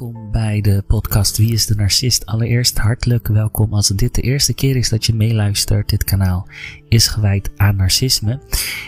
Welkom bij de podcast Wie is de Narcist? Allereerst hartelijk welkom als dit de eerste keer is dat je meeluistert. Dit kanaal is gewijd aan narcisme.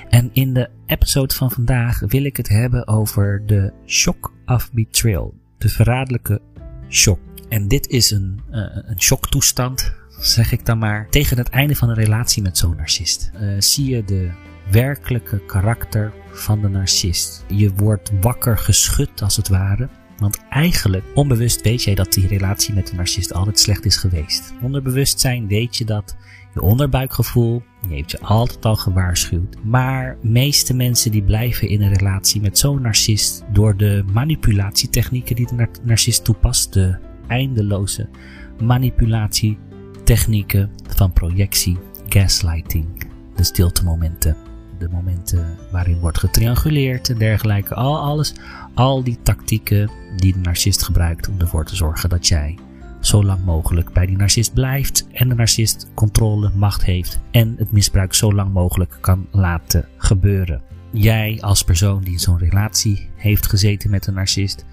En in de episode van vandaag wil ik het hebben over de shock of betrayal. De verraderlijke shock. En dit is een, uh, een shocktoestand, zeg ik dan maar, tegen het einde van een relatie met zo'n narcist. Uh, zie je de werkelijke karakter van de narcist. Je wordt wakker geschud als het ware. Want eigenlijk, onbewust weet jij dat die relatie met de narcist altijd slecht is geweest. Onderbewustzijn weet je dat. Je onderbuikgevoel, je heeft je altijd al gewaarschuwd. Maar meeste mensen die blijven in een relatie met zo'n narcist door de manipulatietechnieken die de narcist toepast. De eindeloze manipulatietechnieken van projectie, gaslighting, de stiltemomenten de momenten waarin wordt getrianguleerd en dergelijke. Al, alles, al die tactieken die de narcist gebruikt om ervoor te zorgen dat jij zo lang mogelijk bij die narcist blijft en de narcist controle, macht heeft en het misbruik zo lang mogelijk kan laten gebeuren. Jij als persoon die in zo'n relatie heeft gezeten met een narcist,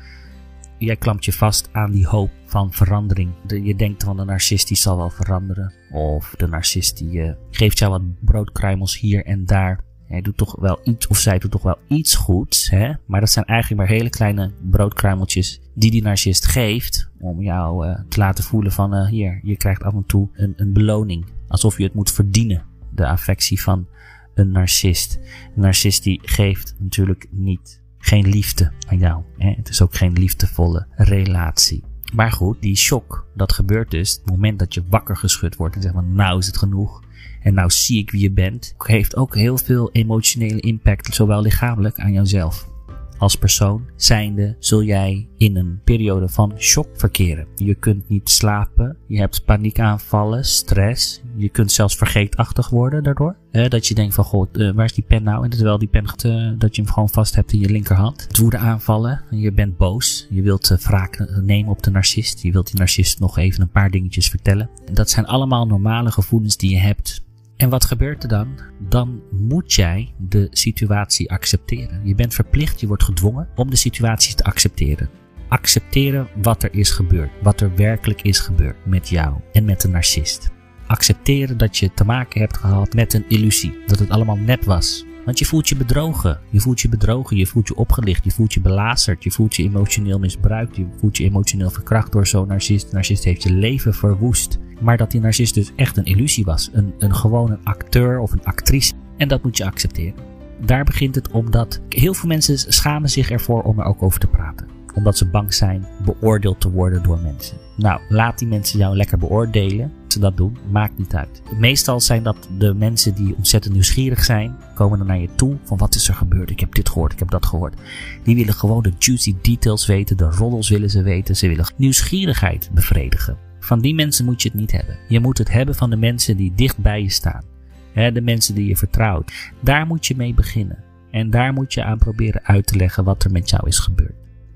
jij klampt je vast aan die hoop van verandering. je denkt van de narcist die zal wel veranderen. Of de narcist die uh, geeft jou wat broodkruimels hier en daar. Hij doet toch wel iets, of zij doet toch wel iets goeds, hè? Maar dat zijn eigenlijk maar hele kleine broodkruimeltjes die die narcist geeft om jou uh, te laten voelen van uh, hier, je krijgt af en toe een, een beloning. Alsof je het moet verdienen, de affectie van een narcist. Een narcist die geeft natuurlijk niet, geen liefde aan jou. Hè? Het is ook geen liefdevolle relatie. Maar goed, die shock, dat gebeurt dus het moment dat je wakker geschud wordt en zegt van nou is het genoeg en nou zie ik wie je bent, heeft ook heel veel emotionele impact, zowel lichamelijk aan jouzelf. Als persoon zijnde zul jij in een periode van shock verkeren. Je kunt niet slapen, je hebt paniekaanvallen, stress. Je kunt zelfs vergeetachtig worden daardoor. dat je denkt van, god, uh, waar is die pen nou? En terwijl die pen, dat je hem gewoon vast hebt in je linkerhand. Het woede aanvallen, je bent boos. Je wilt uh, wraak nemen op de narcist. Je wilt die narcist nog even een paar dingetjes vertellen. Dat zijn allemaal normale gevoelens die je hebt en wat gebeurt er dan? Dan moet jij de situatie accepteren. Je bent verplicht, je wordt gedwongen om de situatie te accepteren. Accepteren wat er is gebeurd, wat er werkelijk is gebeurd met jou en met de narcist. Accepteren dat je te maken hebt gehad met een illusie, dat het allemaal nep was. Want je voelt je bedrogen, je voelt je bedrogen, je voelt je opgelicht, je voelt je belazerd, je voelt je emotioneel misbruikt, je voelt je emotioneel verkracht door zo'n narcist. De narcist heeft je leven verwoest. Maar dat die narcist dus echt een illusie was. Een, een gewoon een acteur of een actrice. En dat moet je accepteren. Daar begint het omdat heel veel mensen schamen zich ervoor om er ook over te praten. Omdat ze bang zijn beoordeeld te worden door mensen. Nou, laat die mensen jou lekker beoordelen. Ze dat doen, maakt niet uit. Meestal zijn dat de mensen die ontzettend nieuwsgierig zijn, komen dan naar je toe van wat is er gebeurd, ik heb dit gehoord, ik heb dat gehoord. Die willen gewoon de juicy details weten, de roddels willen ze weten, ze willen nieuwsgierigheid bevredigen. Van die mensen moet je het niet hebben. Je moet het hebben van de mensen die dicht bij je staan. de mensen die je vertrouwt. Daar moet je mee beginnen. En daar moet je aan proberen uit te leggen wat er met jou is gebeurd.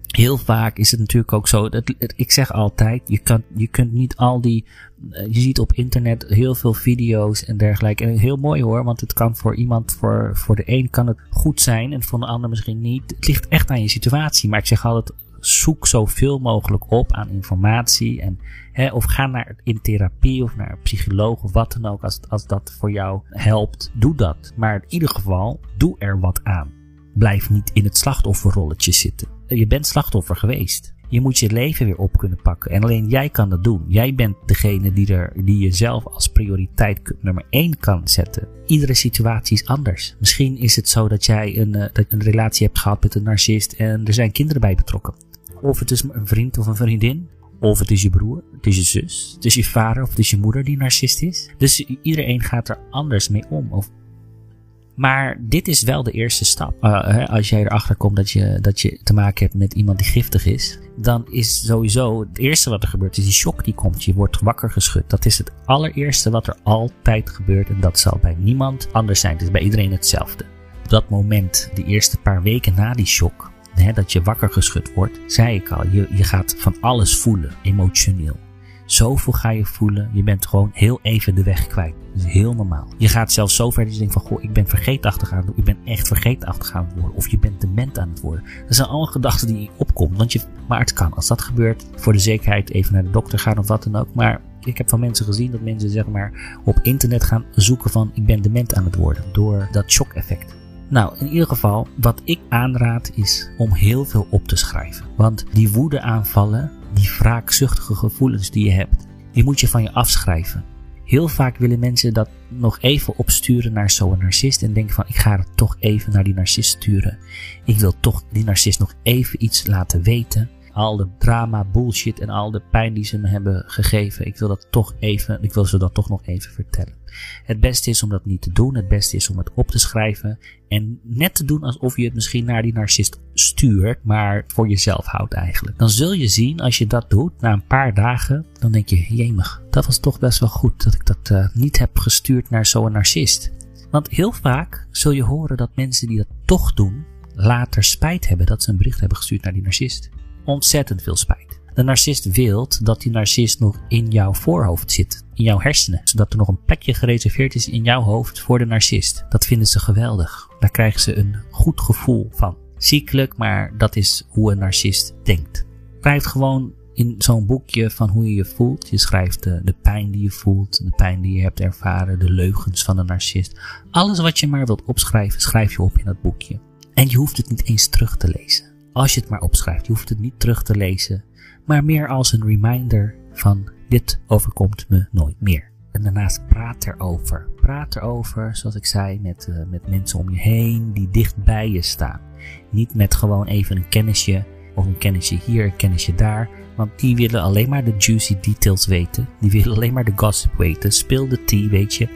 Heel vaak is het natuurlijk ook zo, dat, ik zeg altijd, je, kan, je kunt niet al die, eh, je ziet op internet heel veel video's en dergelijke. En heel mooi hoor, want het kan voor iemand, voor, voor de een kan het goed zijn en voor de ander misschien niet. Het ligt echt aan je situatie. Maar ik zeg altijd, zoek zoveel mogelijk op aan informatie. En, of ga naar, in therapie of naar een psycholoog of wat dan ook. Als, als dat voor jou helpt, doe dat. Maar in ieder geval, doe er wat aan. Blijf niet in het slachtofferrolletje zitten. Je bent slachtoffer geweest. Je moet je leven weer op kunnen pakken. En alleen jij kan dat doen. Jij bent degene die, er, die jezelf als prioriteit nummer 1 kan zetten. Iedere situatie is anders. Misschien is het zo dat jij een, uh, een relatie hebt gehad met een narcist en er zijn kinderen bij betrokken. Of het is een vriend of een vriendin. Of het is je broer, het is je zus, het is je vader of het is je moeder die narcist is. Dus iedereen gaat er anders mee om. Of maar dit is wel de eerste stap. Uh, als jij erachter komt dat je, dat je te maken hebt met iemand die giftig is, dan is sowieso het eerste wat er gebeurt, is die shock die komt. Je wordt wakker geschud. Dat is het allereerste wat er altijd gebeurt en dat zal bij niemand anders zijn. Het is bij iedereen hetzelfde. Op dat moment, die eerste paar weken na die shock, dat je wakker geschud wordt, zei ik al, je, je gaat van alles voelen, emotioneel. Zoveel ga je voelen. Je bent gewoon heel even de weg kwijt. Dat is heel normaal. Je gaat zelfs zo ver dat je denkt van, goh, ik ben vergeetachtig aan worden. Ik ben echt vergeetachtig aan worden. Of je bent dement aan het worden. Dat zijn allemaal gedachten die opkomen. Want je, maar het kan. Als dat gebeurt, voor de zekerheid even naar de dokter gaan of wat dan ook. Maar ik heb van mensen gezien dat mensen zeg maar op internet gaan zoeken van, ik ben dement aan het worden. Door dat shock effect. Nou, in ieder geval, wat ik aanraad is om heel veel op te schrijven. Want die woedeaanvallen, die wraakzuchtige gevoelens die je hebt, die moet je van je afschrijven. Heel vaak willen mensen dat nog even opsturen naar zo'n narcist en denken van ik ga het toch even naar die narcist sturen. Ik wil toch die narcist nog even iets laten weten al de drama, bullshit en al de pijn die ze me hebben gegeven. Ik wil dat toch even, ik wil ze dat toch nog even vertellen. Het beste is om dat niet te doen. Het beste is om het op te schrijven. En net te doen alsof je het misschien naar die narcist stuurt, maar voor jezelf houdt eigenlijk. Dan zul je zien, als je dat doet, na een paar dagen, dan denk je, jemig, dat was toch best wel goed dat ik dat uh, niet heb gestuurd naar zo'n narcist. Want heel vaak zul je horen dat mensen die dat toch doen, later spijt hebben dat ze een bericht hebben gestuurd naar die narcist ontzettend veel spijt. De narcist wil dat die narcist nog in jouw voorhoofd zit, in jouw hersenen, zodat er nog een plekje gereserveerd is in jouw hoofd voor de narcist. Dat vinden ze geweldig. Daar krijgen ze een goed gevoel van. Ziekelijk, maar dat is hoe een narcist denkt. Schrijf gewoon in zo'n boekje van hoe je je voelt. Je schrijft de, de pijn die je voelt, de pijn die je hebt ervaren, de leugens van de narcist. Alles wat je maar wilt opschrijven, schrijf je op in dat boekje. En je hoeft het niet eens terug te lezen. Als je het maar opschrijft, je hoeft het niet terug te lezen, maar meer als een reminder van dit overkomt me nooit meer. En daarnaast praat erover. Praat erover, zoals ik zei, met, uh, met mensen om je heen die dicht bij je staan. Niet met gewoon even een kennisje of een kennisje hier, een kennisje daar. Want die willen alleen maar de juicy details weten. Die willen alleen maar de gossip weten. Speel de tea, weet je.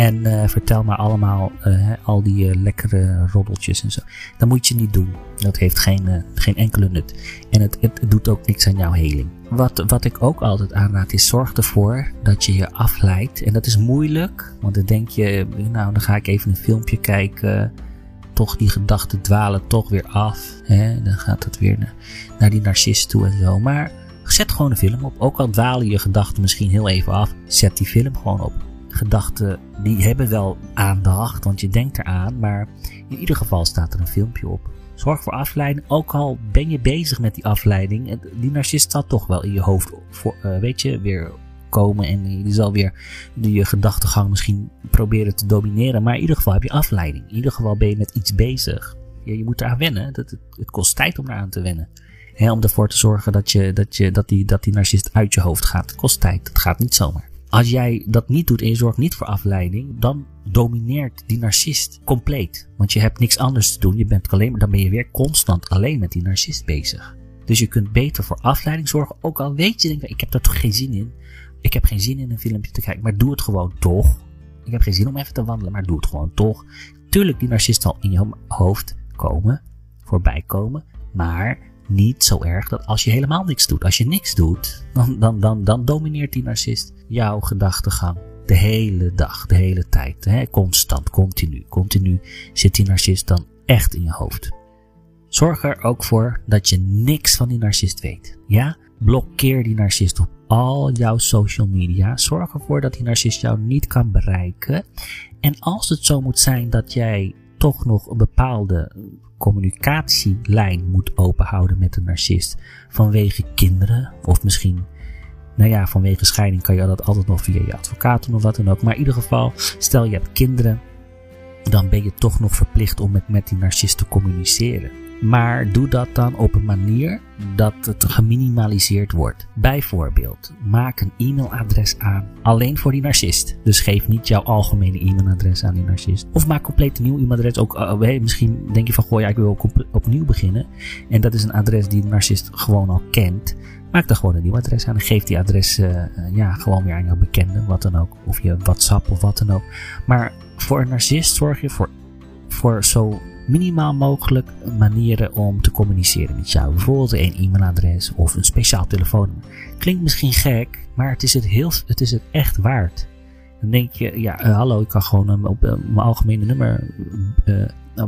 En uh, vertel maar allemaal uh, al die uh, lekkere roddeltjes en zo. Dat moet je niet doen. Dat heeft geen, geen enkele nut. En het, het, doet ook niks aan jouw heling. Wat, wat ik ook altijd aanraad is zorg ervoor dat je je afleidt. En dat is moeilijk. Want dan denk je, nou dan ga ik even een filmpje kijken. Toch die gedachten dwalen toch weer af. Hè? Dan gaat het weer naar, naar die narcist toe en zo. Maar zet gewoon een film op. Ook al dwalen je gedachten misschien heel even af. Zet die film gewoon op gedachten die hebben wel aandacht, want je denkt eraan, maar in ieder geval staat er een filmpje op. Zorg voor afleiding, ook al ben je bezig met die afleiding, die narcist zal toch wel in je hoofd, voor, uh, weet je, weer komen en die zal weer je gedachtegang misschien proberen te domineren, maar in ieder geval heb je afleiding. In ieder geval ben je met iets bezig. Ja, je moet eraan wennen, dat, het, kost tijd om eraan te wennen. om ervoor te zorgen dat, je, dat, je, dat, die, dat die narcist uit je hoofd gaat. Het kost tijd, het gaat niet zomaar. Als jij dat niet doet en je zorgt niet voor afleiding, dan domineert die narcist compleet. Want je hebt niks anders te doen. Je bent alleen maar, dan ben je weer constant alleen met die narcist bezig. Dus je kunt beter voor afleiding zorgen. Ook al weet je, denk, ik heb daar toch geen zin in. Ik heb geen zin in een filmpje te kijken, maar doe het gewoon toch. Ik heb geen zin om even te wandelen, maar doe het gewoon toch. Tuurlijk, die narcist zal in je hoofd komen, voorbij komen. Maar niet zo erg dat als je helemaal niks doet. Als je niks doet, dan, dan, dan, dan domineert die narcist jouw gedachtegang. De hele dag, de hele tijd. Hè? Constant, continu. Continu zit die narcist dan echt in je hoofd. Zorg er ook voor dat je niks van die narcist weet. Ja? Blokkeer die narcist op al jouw social media. Zorg ervoor dat die narcist jou niet kan bereiken. En als het zo moet zijn dat jij toch nog een bepaalde communicatielijn moet openhouden met een narcist. Vanwege kinderen, of misschien, nou ja, vanwege scheiding kan je dat altijd nog via je advocaat doen of wat dan ook. Maar in ieder geval, stel je hebt kinderen, dan ben je toch nog verplicht om met, met die narcist te communiceren. Maar doe dat dan op een manier dat het geminimaliseerd wordt. Bijvoorbeeld, maak een e-mailadres aan alleen voor die narcist. Dus geef niet jouw algemene e-mailadres aan die narcist. Of maak compleet een nieuw e-mailadres. Ook, uh, misschien denk je van, goh ja, ik wil opnieuw beginnen. En dat is een adres die de narcist gewoon al kent. Maak daar gewoon een nieuw adres aan geef die adres uh, ja, gewoon weer aan jouw bekende, wat dan ook. Of je WhatsApp of wat dan ook. Maar voor een narcist zorg je voor, voor zo minimaal mogelijk manieren om te communiceren met jou. Bijvoorbeeld een e-mailadres of een speciaal telefoonnummer. Klinkt misschien gek, maar het is het, heel, het, is het echt waard. Dan denk je, ja, uh, hallo, ik kan gewoon uh, op uh, mijn algemene nummer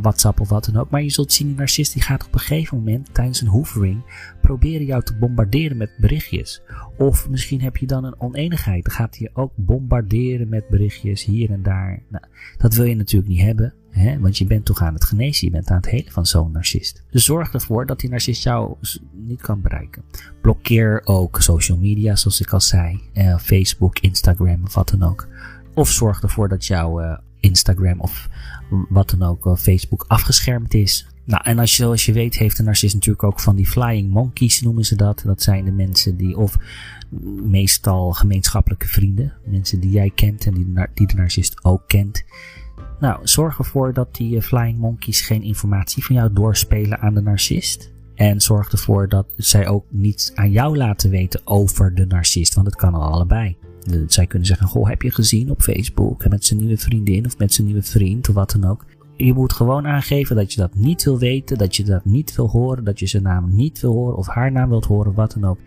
WhatsApp of wat dan ook. Maar je zult zien, die narcist die gaat op een gegeven moment tijdens een hoovering proberen jou te bombarderen met berichtjes. Of misschien heb je dan een oneenigheid. Dan gaat hij je ook bombarderen met berichtjes hier en daar. Nou, dat wil je natuurlijk niet hebben. Hè? Want je bent toch aan het genezen. Je bent aan het helen van zo'n narcist. Dus zorg ervoor dat die narcist jou niet kan bereiken. Blokkeer ook social media, zoals ik al zei. Eh, Facebook, Instagram of wat dan ook. Of zorg ervoor dat jouw uh, Instagram of wat dan ook, uh, Facebook afgeschermd is. Nou, en als je, zoals je weet, heeft een narcist natuurlijk ook van die flying monkeys, noemen ze dat. Dat zijn de mensen die, of meestal gemeenschappelijke vrienden. Mensen die jij kent en die, die de narcist ook kent. Nou, zorg ervoor dat die uh, flying monkeys geen informatie van jou doorspelen aan de narcist. En zorg ervoor dat zij ook niets aan jou laten weten over de narcist, want het kan al allebei. Zij kunnen zeggen, goh, heb je gezien op Facebook met zijn nieuwe vriendin of met zijn nieuwe vriend of wat dan ook. Je moet gewoon aangeven dat je dat niet wil weten, dat je dat niet wil horen, dat je zijn naam niet wil horen of haar naam wilt horen, wat dan ook.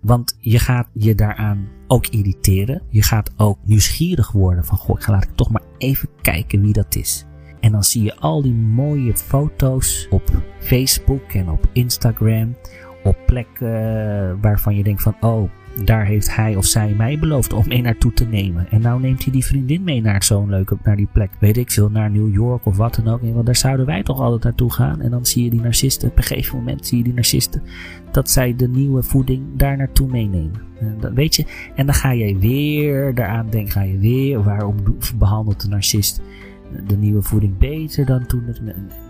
Want je gaat je daaraan ook irriteren. Je gaat ook nieuwsgierig worden van, goh, ik ga laat ik toch maar even kijken wie dat is. En dan zie je al die mooie foto's op Facebook en op Instagram. Op plekken waarvan je denkt van, oh, daar heeft hij of zij mij beloofd om mee naartoe te nemen. En nou neemt hij die vriendin mee naar zo'n leuke, naar die plek. Weet ik veel, naar New York of wat dan ook. Want daar zouden wij toch altijd naartoe gaan. En dan zie je die narcisten, op een gegeven moment zie je die narcisten, dat zij de nieuwe voeding daar naartoe meenemen. En weet je. En dan ga je weer daaraan denken, ga je weer, waarom behandelt de narcist de nieuwe voeding beter dan toen. Het,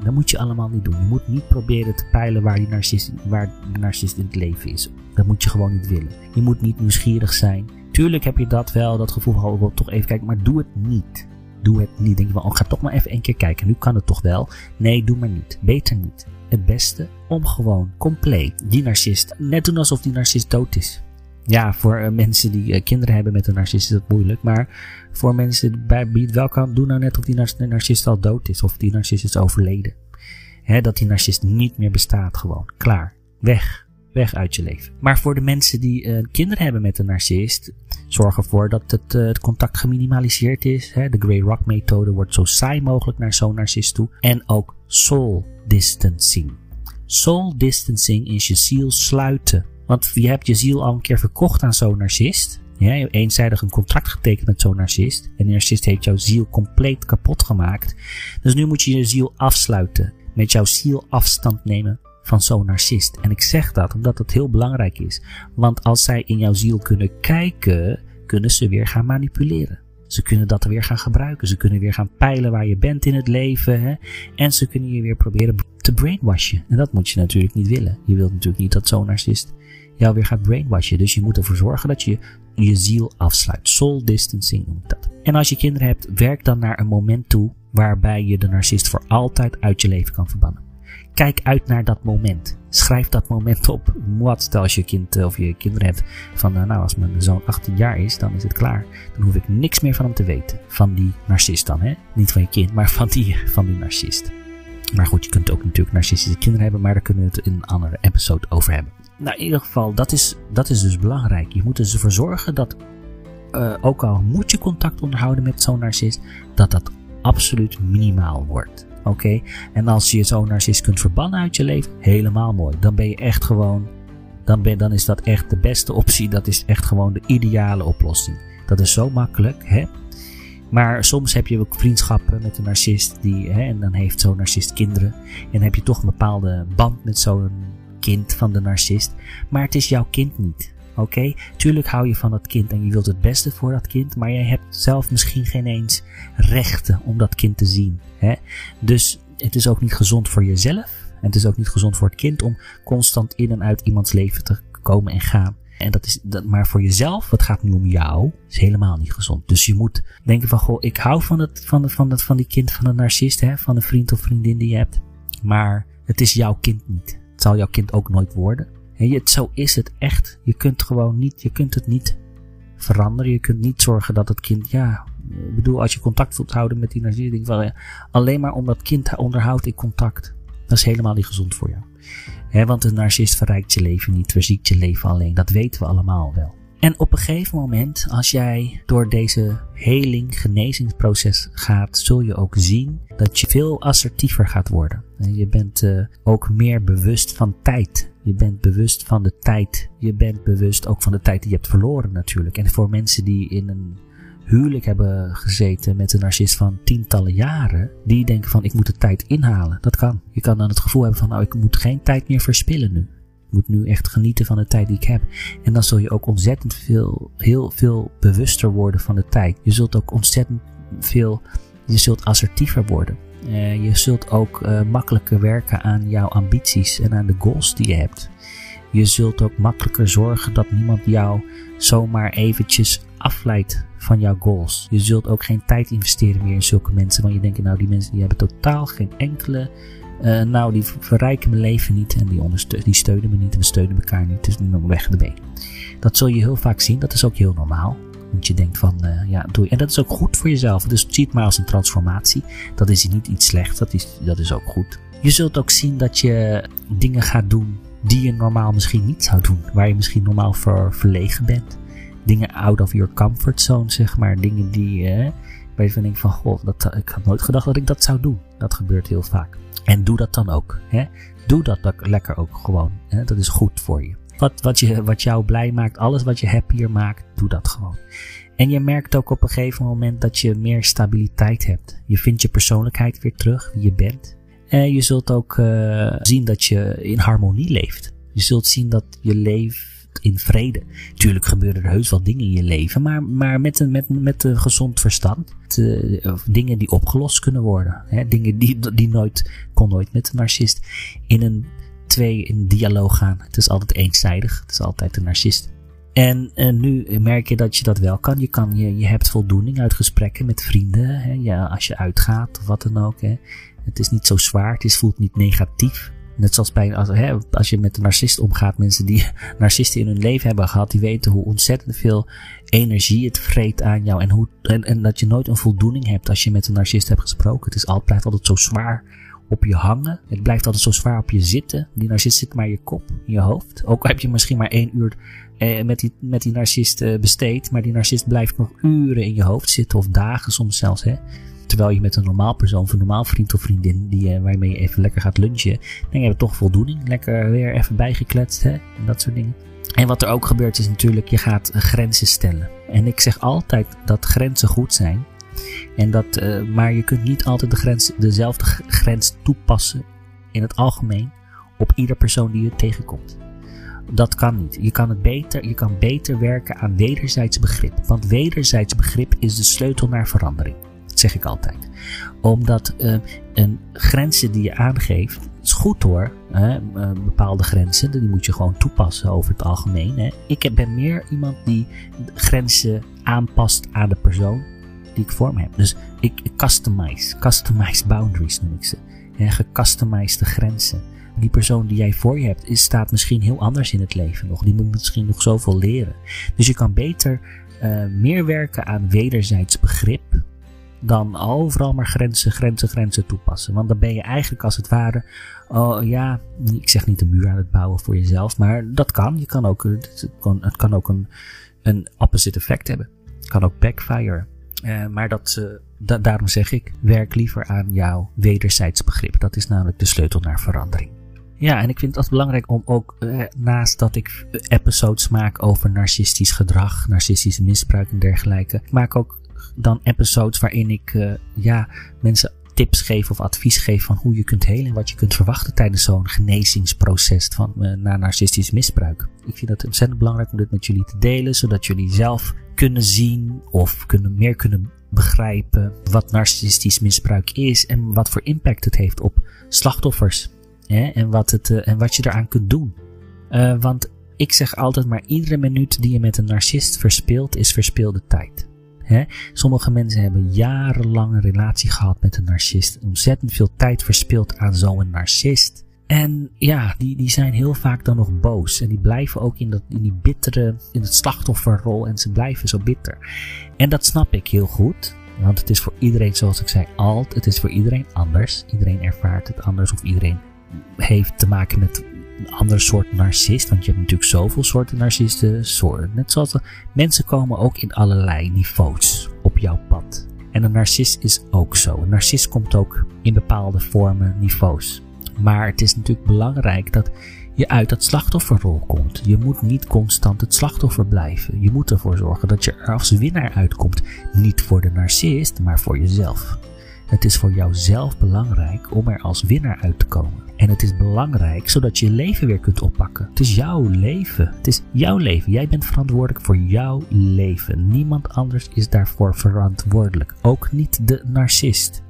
dat moet je allemaal niet doen. Je moet niet proberen te peilen waar, die narcist, waar de narcist in het leven is. Dat moet je gewoon niet willen. Je moet niet nieuwsgierig zijn. Tuurlijk heb je dat wel, dat gevoel van, oh, toch even kijken, maar doe het niet. Doe het niet. Denk je van, oh, ga toch maar even een keer kijken. Nu kan het toch wel. Nee, doe maar niet. Beter niet. Het beste om gewoon compleet die narcist, net doen alsof die narcist dood is. Ja, voor uh, mensen die uh, kinderen hebben met een narcist is dat moeilijk. Maar voor mensen bij wie het wel kan, doe nou net of die narcist al dood is. Of die narcist is overleden. Dat die narcist niet meer bestaat gewoon. Klaar. Weg. Weg uit je leven. Maar voor de mensen die uh, kinderen hebben met een narcist, zorg ervoor dat het, het contact geminimaliseerd is. De Grey Rock methode wordt zo saai mogelijk naar zo'n narcist toe. En ook soul distancing. Soul distancing is je ziel sluiten want je hebt je ziel al een keer verkocht aan zo'n narcist. Je hebt eenzijdig een contract getekend met zo'n narcist. En die narcist heeft jouw ziel compleet kapot gemaakt. Dus nu moet je je ziel afsluiten. Met jouw ziel afstand nemen van zo'n narcist. En ik zeg dat omdat het heel belangrijk is. Want als zij in jouw ziel kunnen kijken, kunnen ze weer gaan manipuleren. Ze kunnen dat weer gaan gebruiken. Ze kunnen weer gaan peilen waar je bent in het leven. Hè? En ze kunnen je weer proberen te brainwashen. En dat moet je natuurlijk niet willen. Je wilt natuurlijk niet dat zo'n narcist jou weer gaat brainwashen. Dus je moet ervoor zorgen dat je je ziel afsluit. Soul distancing noemt dat. En als je kinderen hebt, werk dan naar een moment toe waarbij je de narcist voor altijd uit je leven kan verbannen. Kijk uit naar dat moment. Schrijf dat moment op. Wat als je kind of je kinderen hebt van nou als mijn zoon 18 jaar is, dan is het klaar. Dan hoef ik niks meer van hem te weten. Van die narcist dan, hè? Niet van je kind, maar van die, van die narcist. Maar goed, je kunt ook natuurlijk narcistische kinderen hebben, maar daar kunnen we het in een andere episode over hebben nou, in ieder geval, dat is, dat is dus belangrijk. Je moet dus ervoor zorgen dat, uh, ook al moet je contact onderhouden met zo'n narcist, dat dat absoluut minimaal wordt. Oké? En als je zo'n narcist kunt verbannen uit je leven, helemaal mooi. Dan ben je echt gewoon, dan, ben, dan is dat echt de beste optie. Dat is echt gewoon de ideale oplossing. Dat is zo makkelijk, hè? Maar soms heb je ook vriendschappen met een narcist die, hè, en dan heeft zo'n narcist kinderen. En dan heb je toch een bepaalde band met zo'n kind van de narcist, maar het is jouw kind niet. Oké, tuurlijk hou je van dat kind en je wilt het beste voor dat kind, maar jij hebt zelf misschien geen eens rechten om dat kind te zien. Hè? Dus het is ook niet gezond voor jezelf en het is ook niet gezond voor het kind om constant in en uit iemands leven te komen en gaan. En dat is, dat, maar voor jezelf, het gaat nu om jou, is helemaal niet gezond. Dus je moet denken van, goh, ik hou van het, van, het, van, het, van die kind van een narcist, hè, van een vriend of vriendin die je hebt. Maar het is jouw kind niet zal jouw kind ook nooit worden. En het, zo is het echt. Je kunt gewoon niet, je kunt het niet veranderen. Je kunt niet zorgen dat het kind, ja, ik bedoel, als je contact wilt houden met die narcist, denk wel, ja, alleen maar omdat kind onderhoudt in contact. Dat is helemaal niet gezond voor jou. Want een narcist verrijkt je leven niet, verziekt je leven alleen. Dat weten we allemaal wel. En op een gegeven moment, als jij door deze heling, genezingsproces gaat, zul je ook zien dat je veel assertiever gaat worden. Je bent uh, ook meer bewust van tijd. Je bent bewust van de tijd. Je bent bewust ook van de tijd die je hebt verloren natuurlijk. En voor mensen die in een huwelijk hebben gezeten met een narcist van tientallen jaren, die denken van ik moet de tijd inhalen. Dat kan. Je kan dan het gevoel hebben van nou ik moet geen tijd meer verspillen nu. Ik moet nu echt genieten van de tijd die ik heb. En dan zul je ook ontzettend veel, heel veel bewuster worden van de tijd. Je zult ook ontzettend veel, je zult assertiever worden. Uh, je zult ook uh, makkelijker werken aan jouw ambities en aan de goals die je hebt. Je zult ook makkelijker zorgen dat niemand jou zomaar eventjes afleidt van jouw goals. Je zult ook geen tijd investeren meer in zulke mensen, want je denkt nou die mensen die hebben totaal geen enkele uh, nou, die verrijken mijn leven niet en die, die steunen me niet en we steunen elkaar niet. Dus dan weg de been. Dat zul je heel vaak zien. Dat is ook heel normaal. Want je denkt van, uh, ja, doe je. En dat is ook goed voor jezelf. Dus zie het maar als een transformatie. Dat is niet iets slechts. Dat is, dat is ook goed. Je zult ook zien dat je dingen gaat doen die je normaal misschien niet zou doen. Waar je misschien normaal voor verlegen bent. Dingen out of your comfort zone, zeg maar. Dingen die, uh, waar je van denkt van, goh, dat, ik had nooit gedacht dat ik dat zou doen. Dat gebeurt heel vaak. En doe dat dan ook. Hè? Doe dat lekker ook gewoon. Hè? Dat is goed voor je. Wat, wat, je. wat jou blij maakt, alles wat je happier maakt, doe dat gewoon. En je merkt ook op een gegeven moment dat je meer stabiliteit hebt. Je vindt je persoonlijkheid weer terug, wie je bent. En je zult ook uh, zien dat je in harmonie leeft. Je zult zien dat je leeft in vrede. Tuurlijk gebeuren er heus wel dingen in je leven, maar, maar met, een, met, met een gezond verstand. Uh, dingen die opgelost kunnen worden. Hè? Dingen die, die nooit, kon nooit met een narcist in een twee in dialoog gaan. Het is altijd eenzijdig. Het is altijd een narcist. En, en nu merk je dat je dat wel kan. Je, kan je, je hebt voldoening uit gesprekken met vrienden. Hè? Ja, als je uitgaat of wat dan ook. Hè? Het is niet zo zwaar. Het is, voelt niet negatief. Net zoals bij, als, hè, als je met een narcist omgaat, mensen die narcisten in hun leven hebben gehad, die weten hoe ontzettend veel energie het vreet aan jou. En, hoe, en, en dat je nooit een voldoening hebt als je met een narcist hebt gesproken. Het is altijd, blijft altijd zo zwaar op je hangen. Het blijft altijd zo zwaar op je zitten. Die narcist zit maar in je kop, in je hoofd. Ook heb je misschien maar één uur eh, met, die, met die narcist eh, besteed. Maar die narcist blijft nog uren in je hoofd zitten. Of dagen soms zelfs. Hè. Terwijl je met een normaal persoon, of een normaal vriend of vriendin, die, uh, waarmee je even lekker gaat lunchen, dan heb je toch voldoening. Lekker weer even bijgekletst, hè, en dat soort dingen. En wat er ook gebeurt is natuurlijk, je gaat grenzen stellen. En ik zeg altijd dat grenzen goed zijn. En dat, uh, maar je kunt niet altijd de grens, dezelfde grens toepassen in het algemeen op ieder persoon die je tegenkomt. Dat kan niet. Je kan, het beter, je kan beter werken aan wederzijds begrip. Want wederzijds begrip is de sleutel naar verandering zeg ik altijd. Omdat uh, een grenzen die je aangeeft, is goed hoor. Hè, uh, bepaalde grenzen, die moet je gewoon toepassen over het algemeen. Hè. Ik ben meer iemand die grenzen aanpast aan de persoon die ik voor me heb. Dus ik, customize, customize boundaries noem ik ze. Hè, gecustomized grenzen. Die persoon die jij voor je hebt, is, staat misschien heel anders in het leven nog. Die moet misschien nog zoveel leren. Dus je kan beter uh, meer werken aan wederzijds begrip dan overal maar grenzen, grenzen, grenzen toepassen. Want dan ben je eigenlijk als het ware, oh ja, ik zeg niet een muur aan het bouwen voor jezelf, maar dat kan. Je kan ook, het kan, het kan ook een, een opposite effect hebben. Kan ook backfire. Uh, maar dat, da daarom zeg ik, werk liever aan jouw wederzijds begrip. Dat is namelijk de sleutel naar verandering. Ja, en ik vind het belangrijk om ook, uh, naast dat ik episodes maak over narcistisch gedrag, narcistisch misbruik en dergelijke, maak ook dan episodes waarin ik uh, ja, mensen tips geef of advies geef van hoe je kunt helen en wat je kunt verwachten tijdens zo'n genezingsproces van, uh, na narcistisch misbruik. Ik vind het ontzettend belangrijk om dit met jullie te delen, zodat jullie zelf kunnen zien of kunnen, meer kunnen begrijpen wat narcistisch misbruik is en wat voor impact het heeft op slachtoffers. Hè, en, wat het, uh, en wat je eraan kunt doen. Want ik zeg altijd maar iedere minuut die je met een narcist verspeelt is verspeelde tijd. Sommige mensen hebben jarenlang een relatie gehad met een narcist. Ontzettend veel tijd verspild aan zo'n narcist. En ja, die, die zijn heel vaak dan nog boos. En die blijven ook in, dat, in die bittere, in het slachtofferrol. En ze blijven zo bitter. En dat snap ik heel goed. Want het is voor iedereen, zoals ik zei, alt. Het is voor iedereen anders. Iedereen ervaart het anders. Of iedereen heeft te maken met een andere soort narcist. Want je hebt natuurlijk zoveel soorten narcisten. Soorten. Net zoals mensen komen ook in allerlei niveaus op jouw pad. En een narcist is ook zo. Een narcist komt ook in bepaalde vormen, niveaus. Maar het is natuurlijk belangrijk dat je uit dat slachtofferrol komt. Je moet niet constant het slachtoffer blijven. Je moet ervoor zorgen dat je er als winnaar uitkomt. Niet voor de narcist, maar voor jezelf. Het is voor jouzelf belangrijk om er als winnaar uit te komen. En het is belangrijk zodat je je leven weer kunt oppakken. Het is jouw leven. Het is jouw leven. Jij bent verantwoordelijk voor jouw leven. Niemand anders is daarvoor verantwoordelijk. Ook niet de narcist.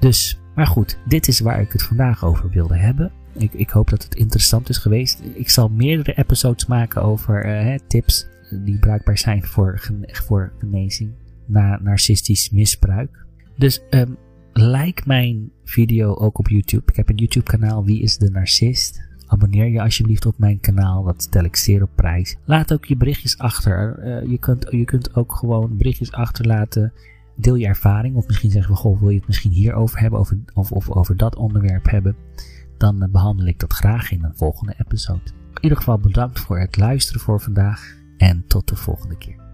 Dus, maar goed, dit is waar ik het vandaag over wilde hebben. Ik, ik hoop dat het interessant is geweest. Ik zal meerdere episodes maken over uh, tips die bruikbaar zijn voor, voor genezing na narcistisch misbruik. Dus um, like mijn video ook op YouTube. Ik heb een YouTube kanaal Wie is de Narcist? Abonneer je alsjeblieft op mijn kanaal, dat stel ik zeer op prijs. Laat ook je berichtjes achter. Uh, je, kunt, je kunt ook gewoon berichtjes achterlaten. Deel je ervaring, of misschien zeggen we: Goh, wil je het misschien hierover hebben, over, of, of over dat onderwerp hebben? Dan uh, behandel ik dat graag in een volgende episode. In ieder geval bedankt voor het luisteren voor vandaag en tot de volgende keer.